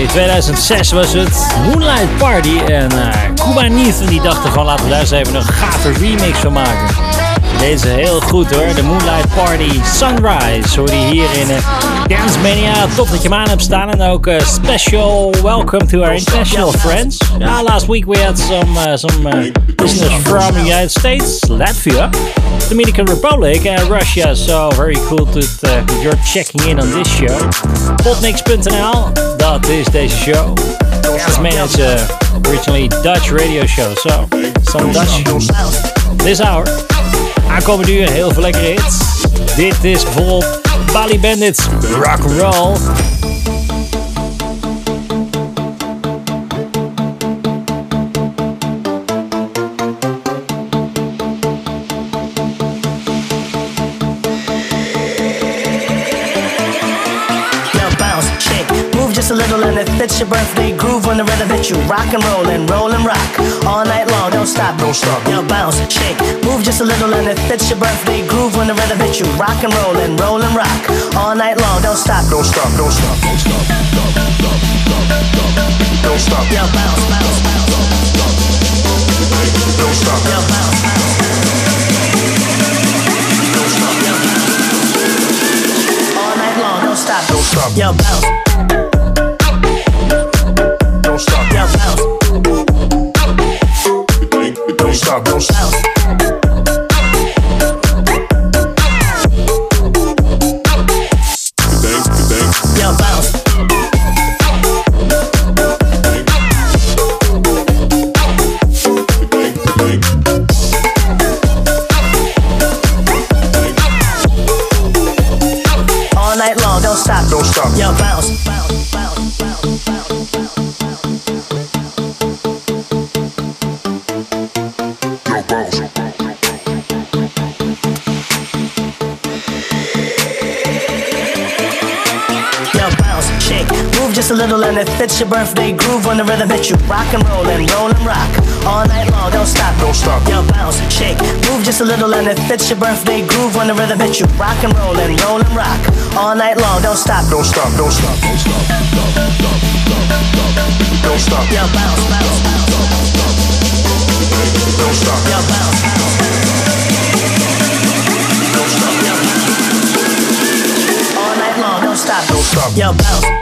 Gavoré. 2006 was het Moonlight Party. En uh, Cuba die dachten van laten we daar eens even een gave remix van maken. Deze heel goed hoor, de Moonlight Party Sunrise. Hoor je hier in uh, Dance Mania. Tof dat je hem aan hebt staan. En ook uh, special welcome to our international friends. Last week we had some, some listeners from the United States, Latvia, Dominican Republic and Russia. So very cool that uh, you're checking in on this show. Potmix.nl, dat is deze show. Mania is a originally Dutch radio show. So, some Dutch this hour. Aankomende uur heel veel lekkere hits. Dit is bijvoorbeeld Bali Bandits Rock Roll. On the rhythm that you rock and roll and roll and rock all night long. Don't stop, don't stop. Now bounce, shake, move just a little and it fits your birthday groove on the rhythm that you rock and roll and roll and rock all night long. Don't stop, don't stop, don't stop, don't stop. Don't stop. Now bounce, bounce, bounce. Don't stop. Now bounce, bounce. Don't stop. Now bounce. All night long, don't stop, don't stop. Yo, bounce. Just a little and it fits your birthday groove on the rhythm that you rock and roll and roll and rock all night long. Don't stop, don't stop. Yo, bounce, shake, move just a little and it fits your birthday groove on the rhythm that you rock and roll and roll and rock all night long. Don't stop, don't stop, don't stop, don't stop. Don't stop. stop. Yo, bounce, bounce, Don't stop. yo, bounce, Don't stop. all night long, don't stop. Don't stop. Yo, bounce,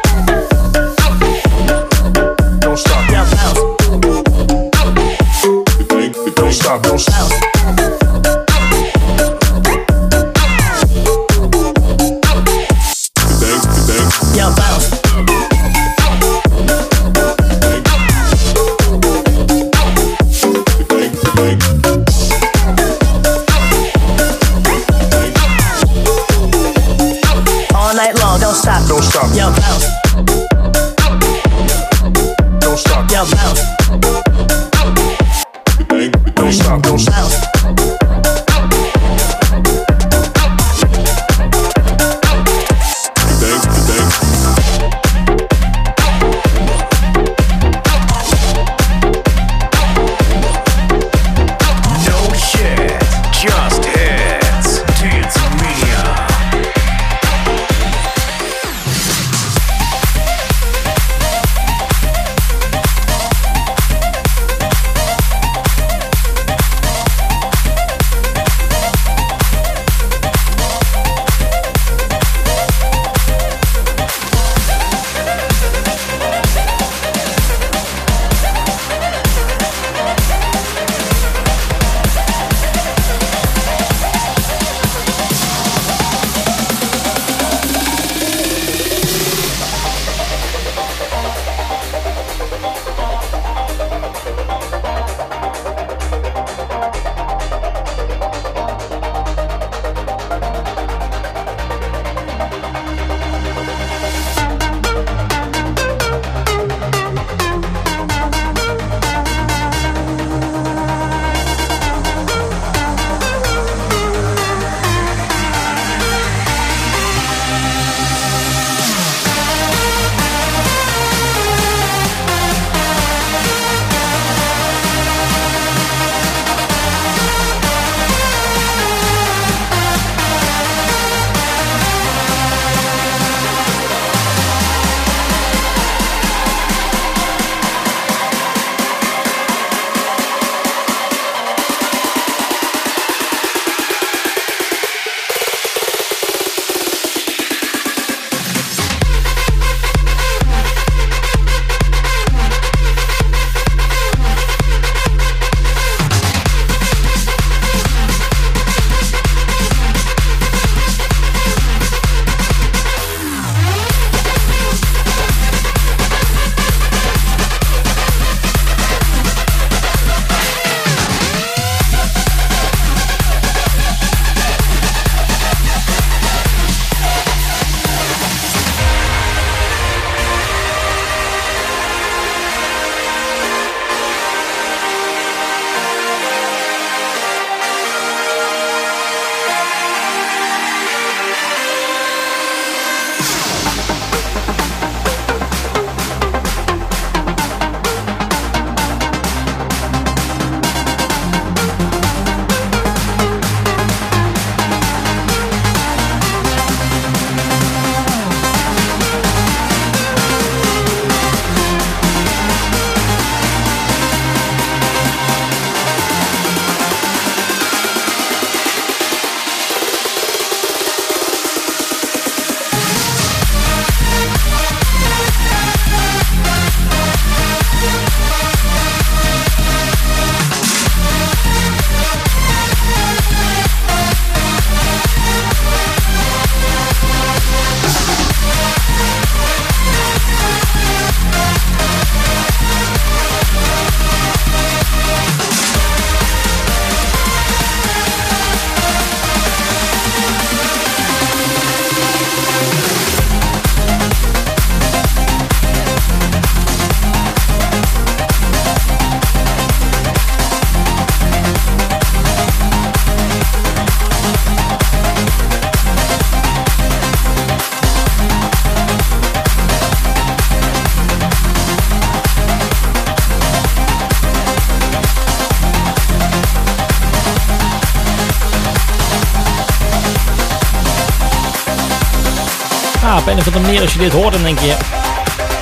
andere manier als je dit hoort, dan denk je...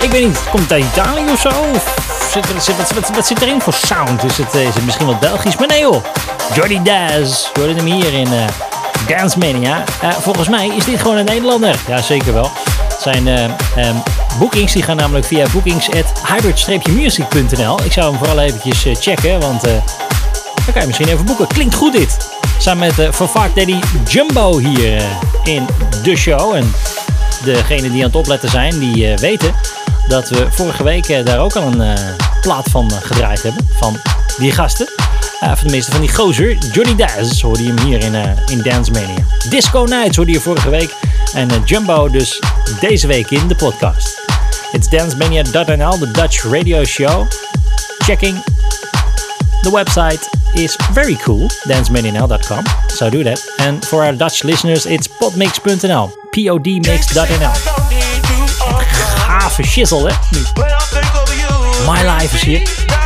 Ik weet niet, komt het uit Italië of zo? Of zit, wat, wat, zit erin voor sound? Is het, is het misschien wel Belgisch? Maar nee joh. Jordy Daz. Hoorden hem hier in uh, Dance Mania. Uh, volgens mij is dit gewoon een Nederlander. Ja, zeker wel. Zijn uh, um, bookings die gaan namelijk via bookings.hybrid-music.nl. Ik zou hem vooral eventjes checken, want dan kan je misschien even boeken. Klinkt goed dit. Samen met uh, Daddy Jumbo hier in de show. En degenen die aan het opletten zijn, die weten dat we vorige week daar ook al een uh, plaat van gedraaid hebben. Van die gasten. Van de meeste van die gozer. Johnny Daz hoorde je hem hier in, in Dance Mania. Disco Nights hoorde je vorige week. En Jumbo dus deze week in de podcast. It's dancemania.nl, the Dutch radio show. Checking the website is very cool, dancemania.com. So do that. And for our Dutch listeners, it's podmix.nl, podmix.nl gave shizzle, eh? hè? My Life is hier.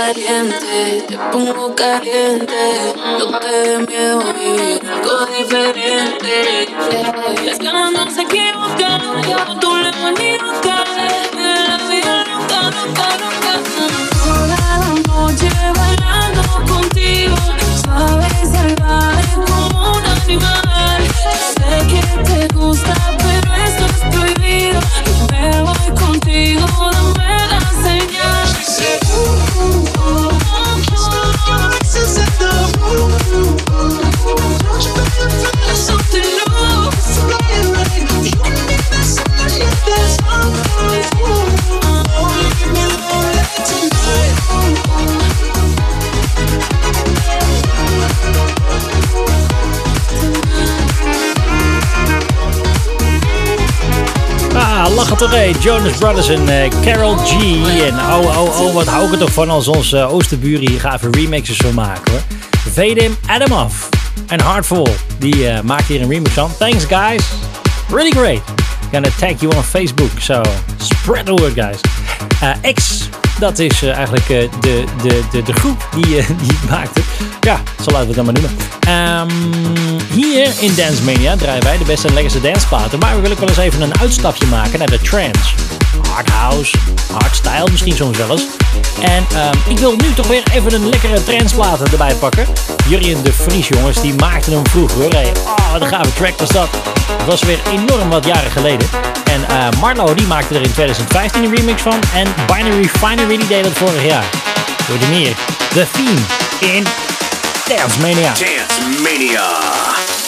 caliente, te pongo caliente. No te dé miedo vivir algo diferente. Las ganas no se equivocan, yo tú le maniocas. La vida nunca, nunca, nunca. Toda la noche bailando contigo, sabes salvaje como una animal. lachen toch. Jonas Brothers en eh, Carol G. En oh, oh, oh, wat hou ik er toch van als onze uh, Oosterburen hier remixes van maken, hoor. Vedim Adamov en Heartful die eh, uh, maakt hier een remix van. Thanks, guys. Really great. Gonna tag you on Facebook, so spread the word, guys. Eh, X dat is eh, eigenlijk eh, de, de, de, de groep die, eh, die het maakte. Ja, zo laten we het dan maar noemen. Ehm, hier in Dance Mania draaien wij de beste en lekkerste danceplaten. Maar we willen ook wel eens even een uitstapje maken naar de trance hard house, hardstyle misschien soms wel eens. En ehm, ik wil nu toch weer even een lekkere trendsplaten erbij pakken. Jurien de Vries jongens, die maakten hem vroeger. Hey, oh, wat een gave track was dat. Dat was weer enorm wat jaren geleden. En eh, Marlo die maakte er in 2015 een remix van. En Binary Finery die deed dat vorig jaar. Door de meer. The Theme in Dance Mania. Dance Mania.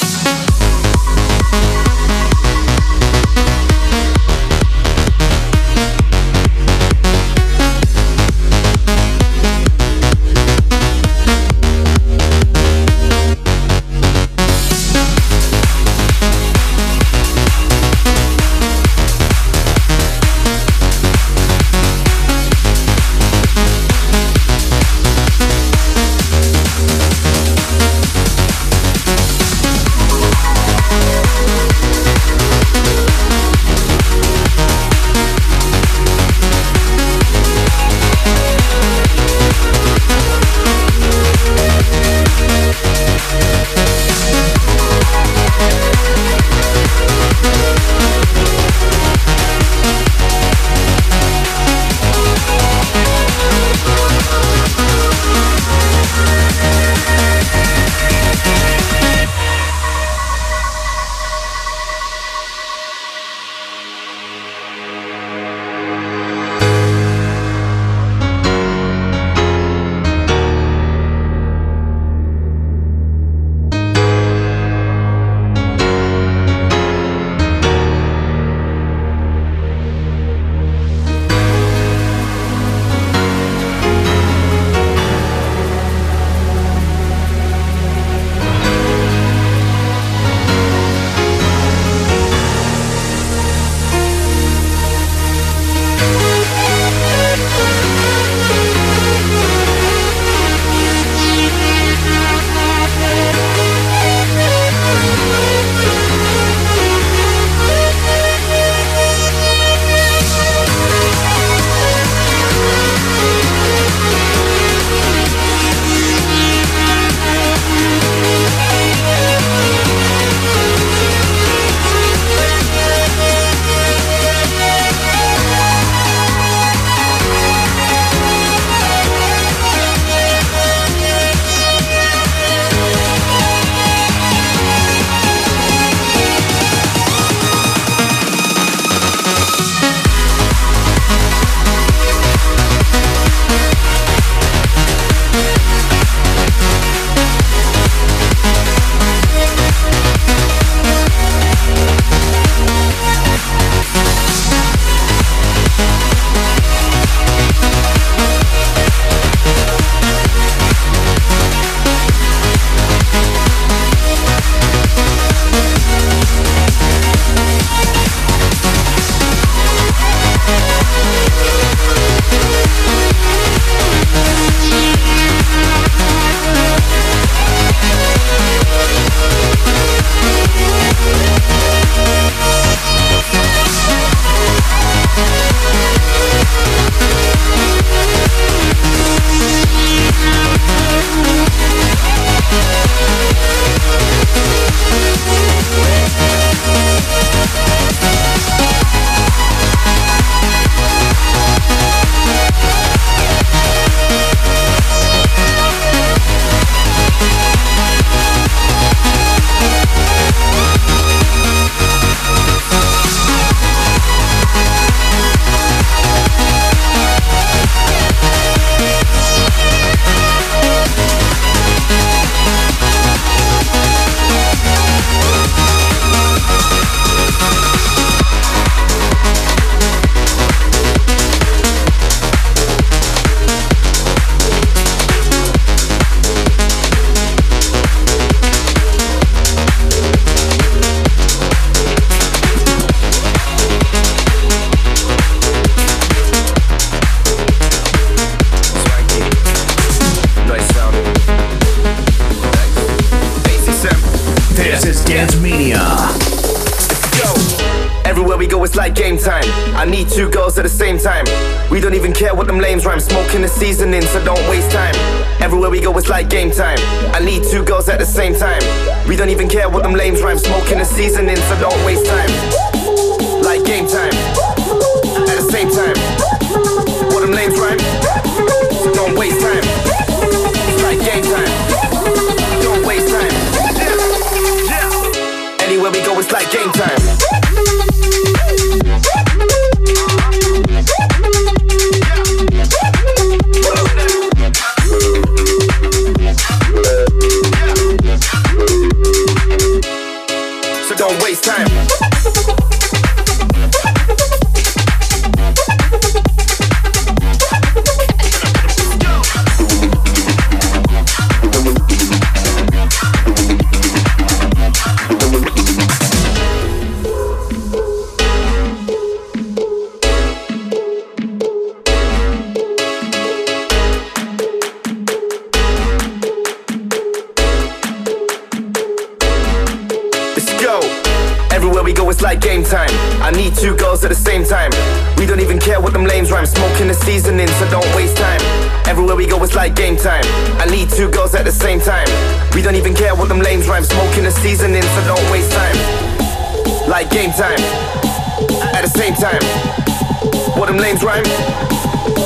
Rhyme?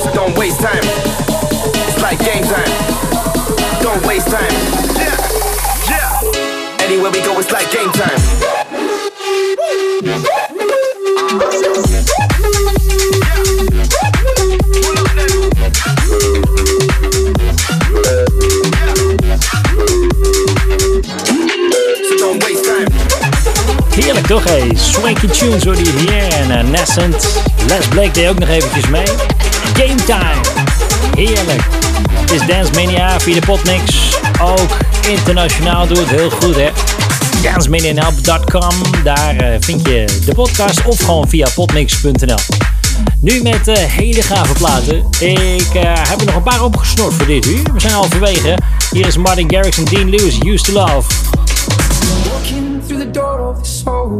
So don't waste time. It's like game time. Don't waste time. Yeah. Yeah. Anywhere we go, it's like game time. Heerlijk toch, hé. Swanky tunes hoor je hier. En uh, Nascent. Les Blake deed ook nog eventjes mee. Game time. Heerlijk. Het is Dance Mania via de Potmix. Ook internationaal doet het heel goed, hè. dancemanianhelp.com. Daar eh, vind je de podcast of gewoon via potmix.nl. Nu met eh, hele gave platen. Ik eh, heb er nog een paar opgesnord voor dit uur. We zijn halverwege. Hier is Martin Garrix en Dean Lewis, Used to Love.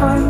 time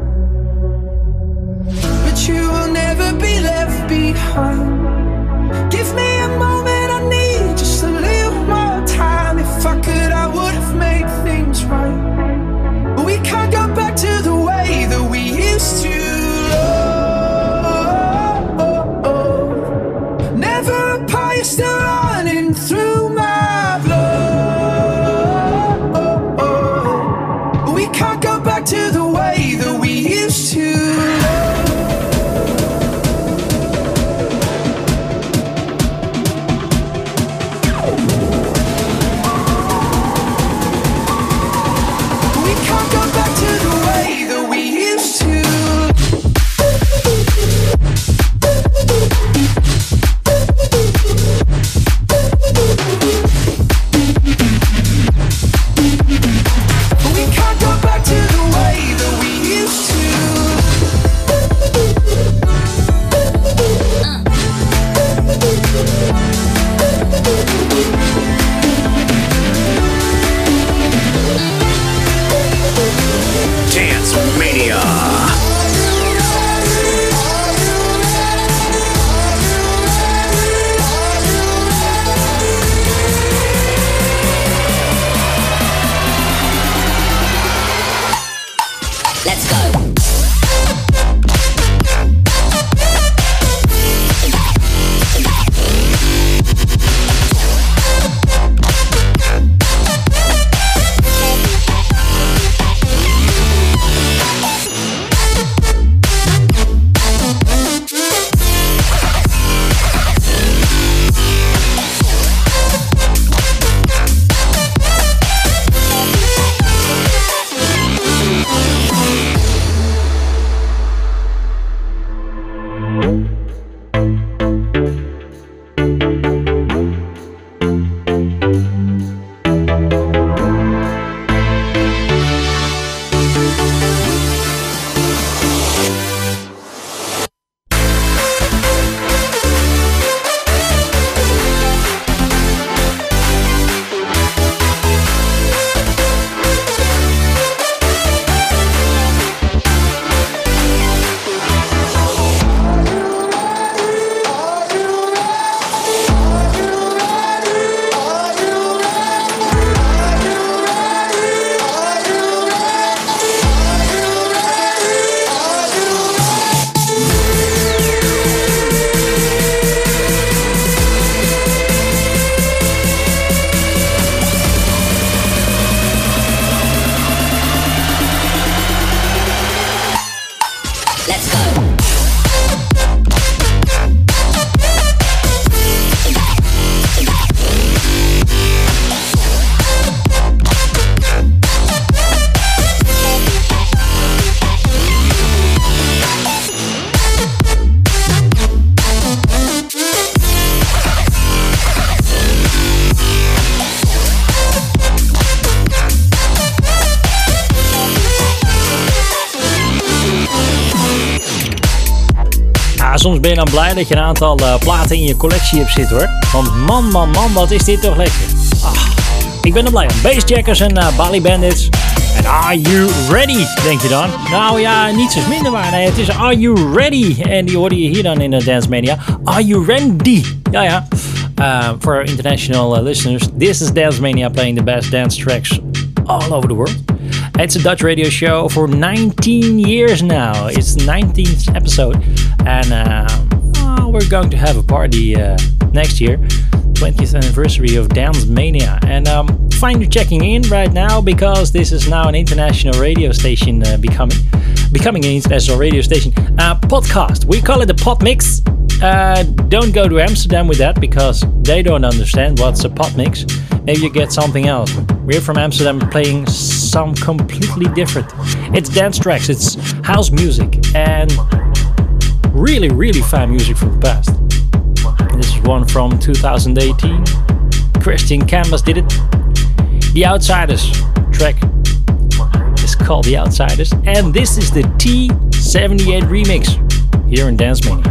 Ben je dan blij dat je een aantal eh, platen in je collectie hebt zitten hoor. Want man, man, man, wat is dit toch lekker. Ah, ik ben er blij om. Bassjackers en eh, Bali Bandits. En Are You Ready, denk je dan? Nou ja, niets is minder waar. Het is Are You Ready? En die hoorde je hier dan in de Dance Mania. Are You Ready? Ja, ja. For our international listeners, this is Dance Mania playing the best dance tracks all over the world. It's a Dutch radio show for 19 years now. It's the 19th episode. And um, oh, we're going to have a party uh, next year. 20th anniversary of Dance Mania. And um, you checking in right now because this is now an international radio station uh, becoming becoming an international radio station. Uh, podcast. We call it the pod mix. Uh, don't go to Amsterdam with that because they don't understand what's a pot mix. Maybe you get something else. We're from Amsterdam playing some completely different. It's dance tracks, it's house music, and really, really fine music from the past. This is one from 2018. Christian Canvas did it. The Outsiders track is called The Outsiders, and this is the T78 remix here in Dance Mania.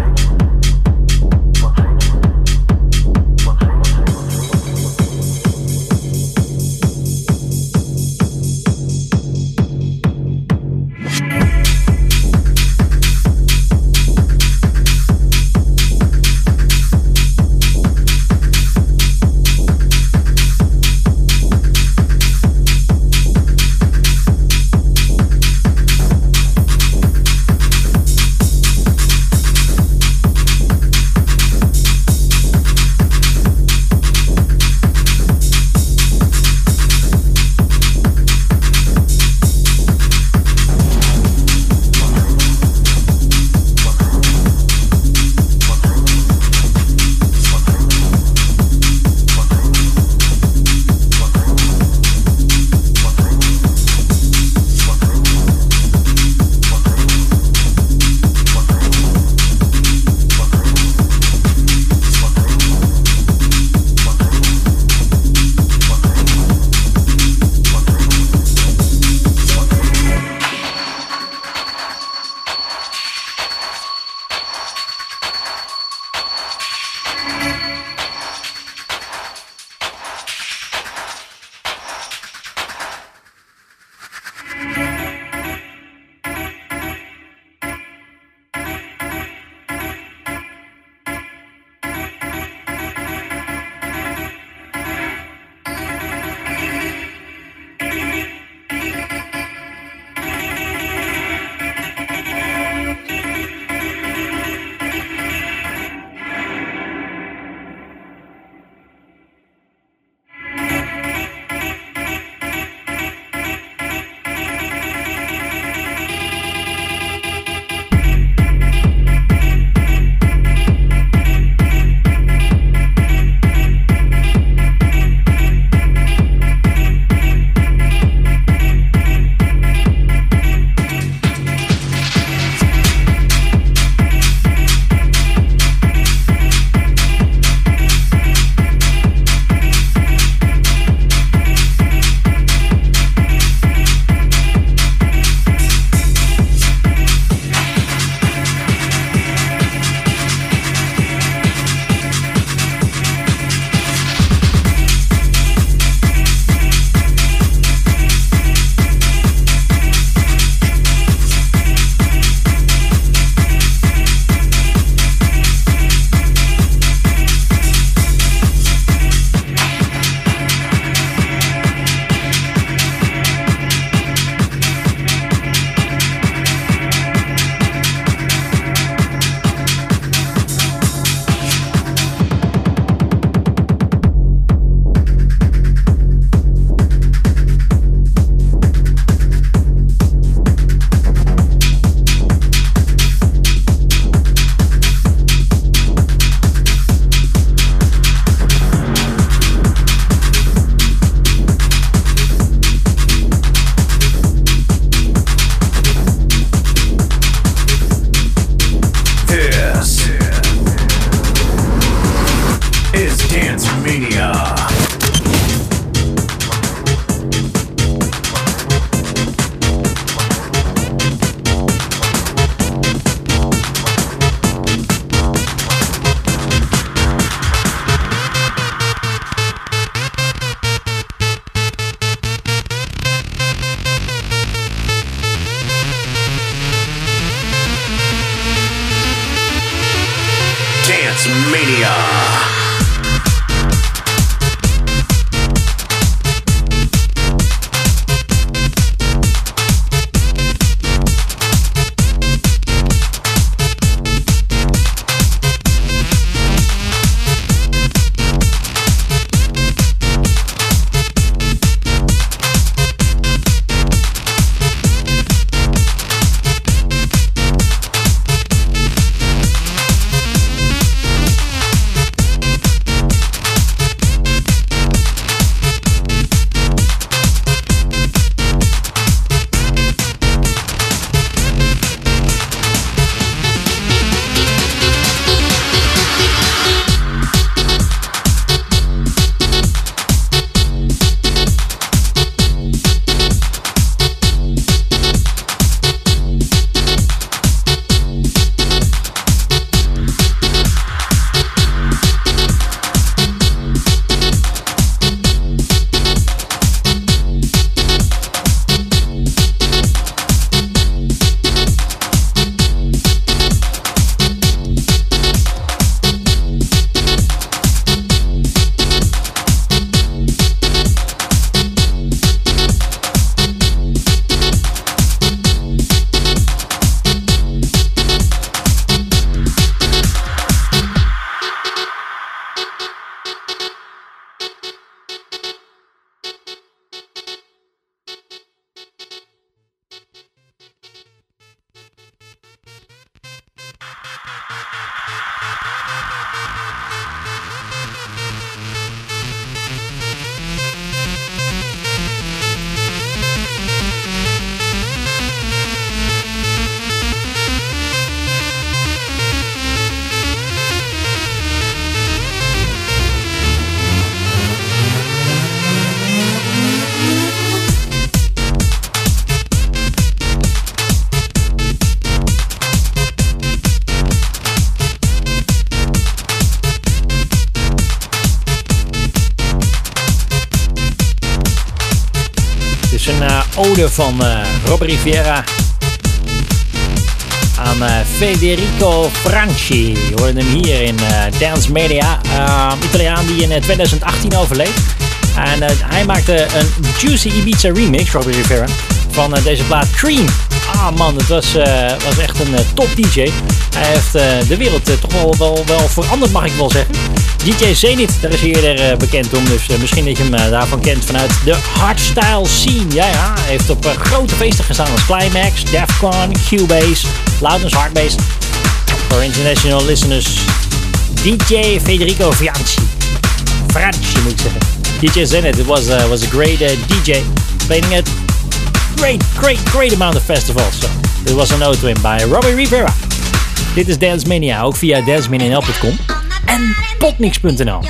Van eh Robert Rivera aan eh, Federico Franchi. Je hoorde hem hier in eh, Dance Media. Uh, Italiaan die in eh, 2018 overleed. En hij maakte een Juicy Ibiza remix, Robert Rivera, van deze plaat Cream. Ah man, het was, was echt een top DJ. Hij heeft de wereld toch wel, wel, wel veranderd, mag ik wel zeggen. DJ Zenith, daar is hij eerder eh, bekend om. Dus eh, misschien dat je hem eh, daarvan kent vanuit de hardstyle scene. Ja, ja. Hij heeft op grote feesten gestaan als Climax, Defcon, Cubase, Loudness Hardbase. Voor international listeners, DJ Federico Fianci. Franchi moet ik zeggen. DJ Zenith was, uh, was a great DJ, playing at great, great, great amount of festivals. So, it was an ode to by Robbie Rivera. Dit is Dance Mania, ook via dancemania.nl en potmix.nl.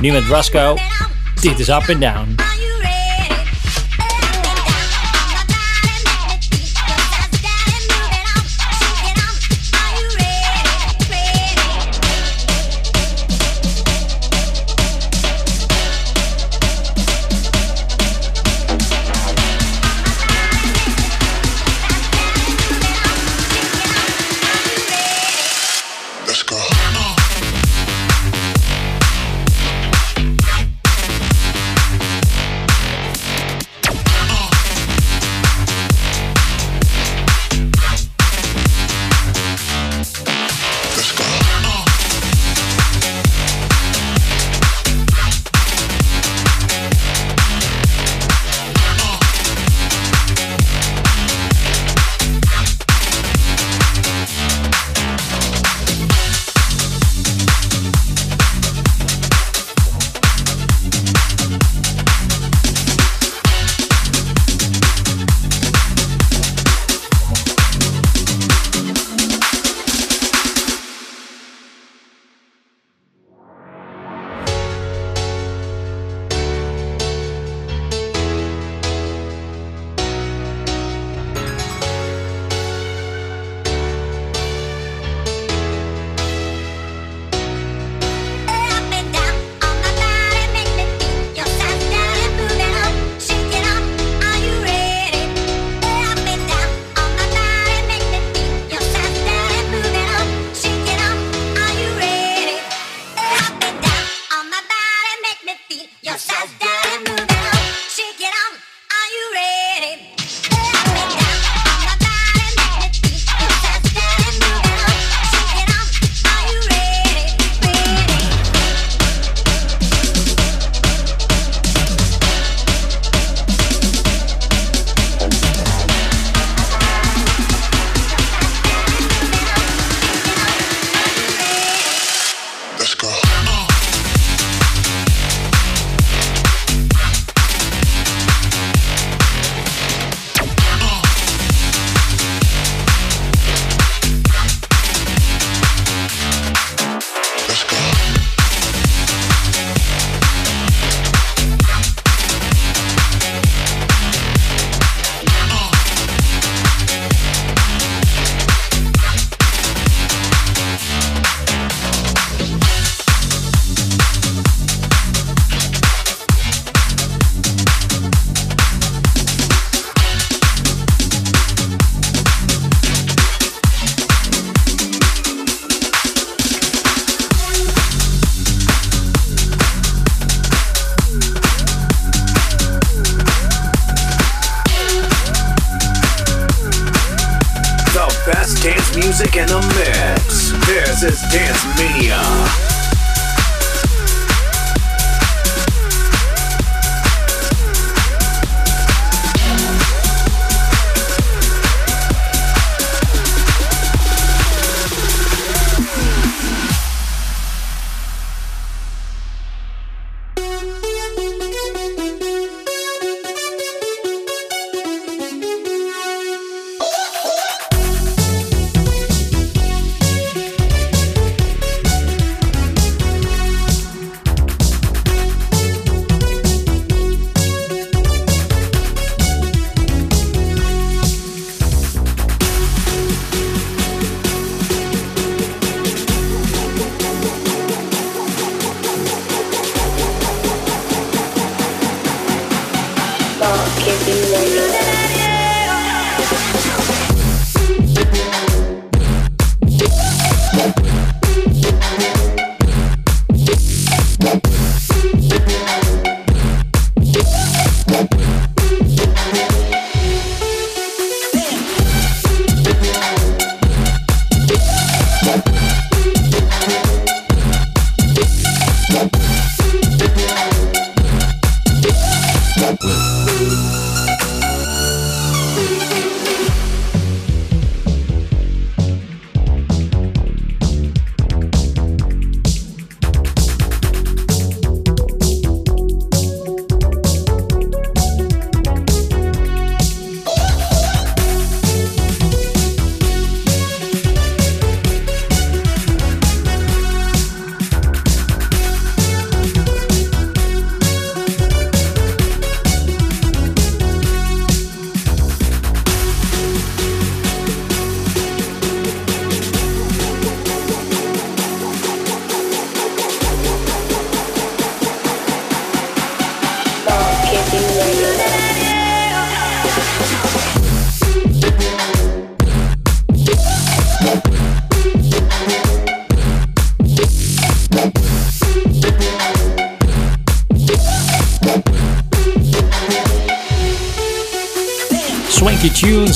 Nu met Roscoe. Dit is Up and Down.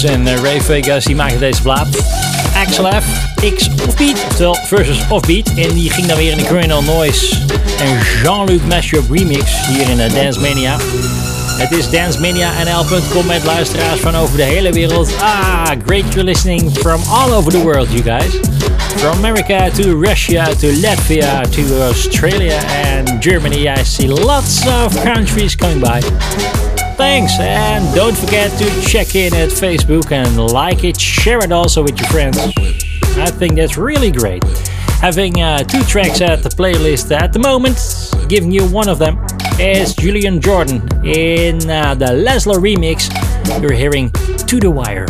En eh, Ray Vegas die maakten deze plaat. Axel F, X Offbeat, oftewel versus Offbeat. En die ging dan weer in de Criminal Noise en Jean-Luc Mashup remix hier in eh, Dance Mania. Het is dancemania.nl.com met luisteraars van over de hele wereld. Ah, great you're listening from all over the world, you guys. From America to Russia to Latvia to Australia and Germany, I see lots of countries coming by. Thanks, and don't forget to check in at Facebook and like it, share it also with your friends. I think that's really great. Having uh, two tracks at the playlist at the moment, giving you one of them is Julian Jordan in uh, the Laszlo remix. You're hearing To the Wire.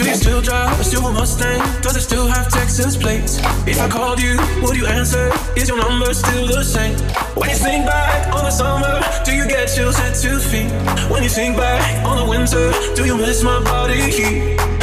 Do you still drive a silver Mustang? Does it still have Texas plates? If I called you, would you answer? Is your number still the same? When you think back on the summer, do you get chills at two feet? When you think back on the winter, do you miss my body heat?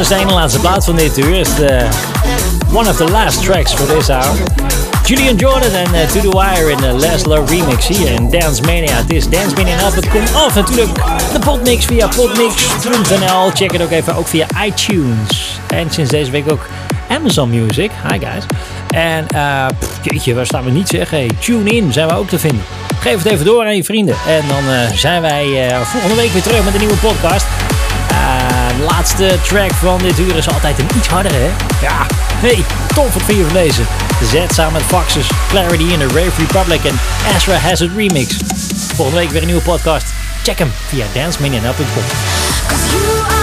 Is de laatste plaat van dit uur. Is de one of the last tracks for this hour. Julian Jordan en eh, To The Wire in de Leslar remix hier in Dance Mania. Het is Dance Mania en komt af natuurlijk de potmix via potmix.nl. Check het ook even, ook via iTunes. En sinds deze week ook Amazon Music. Hi guys. En eh, jeetje, waar staan we niet zeg. Hey, tune in zijn we ook te vinden. Geef het even door aan je vrienden. En dan eh, zijn wij eh, volgende week weer terug met een nieuwe podcast. Laatste track van dit uur is altijd een iets harder, hè? Ja, hey, tof wat vind je van deze? Z samen met Foxes, Clarity in de Rave Republic en Astra Hazard Remix. Volgende week weer een nieuwe podcast. Check hem via dancemania.com.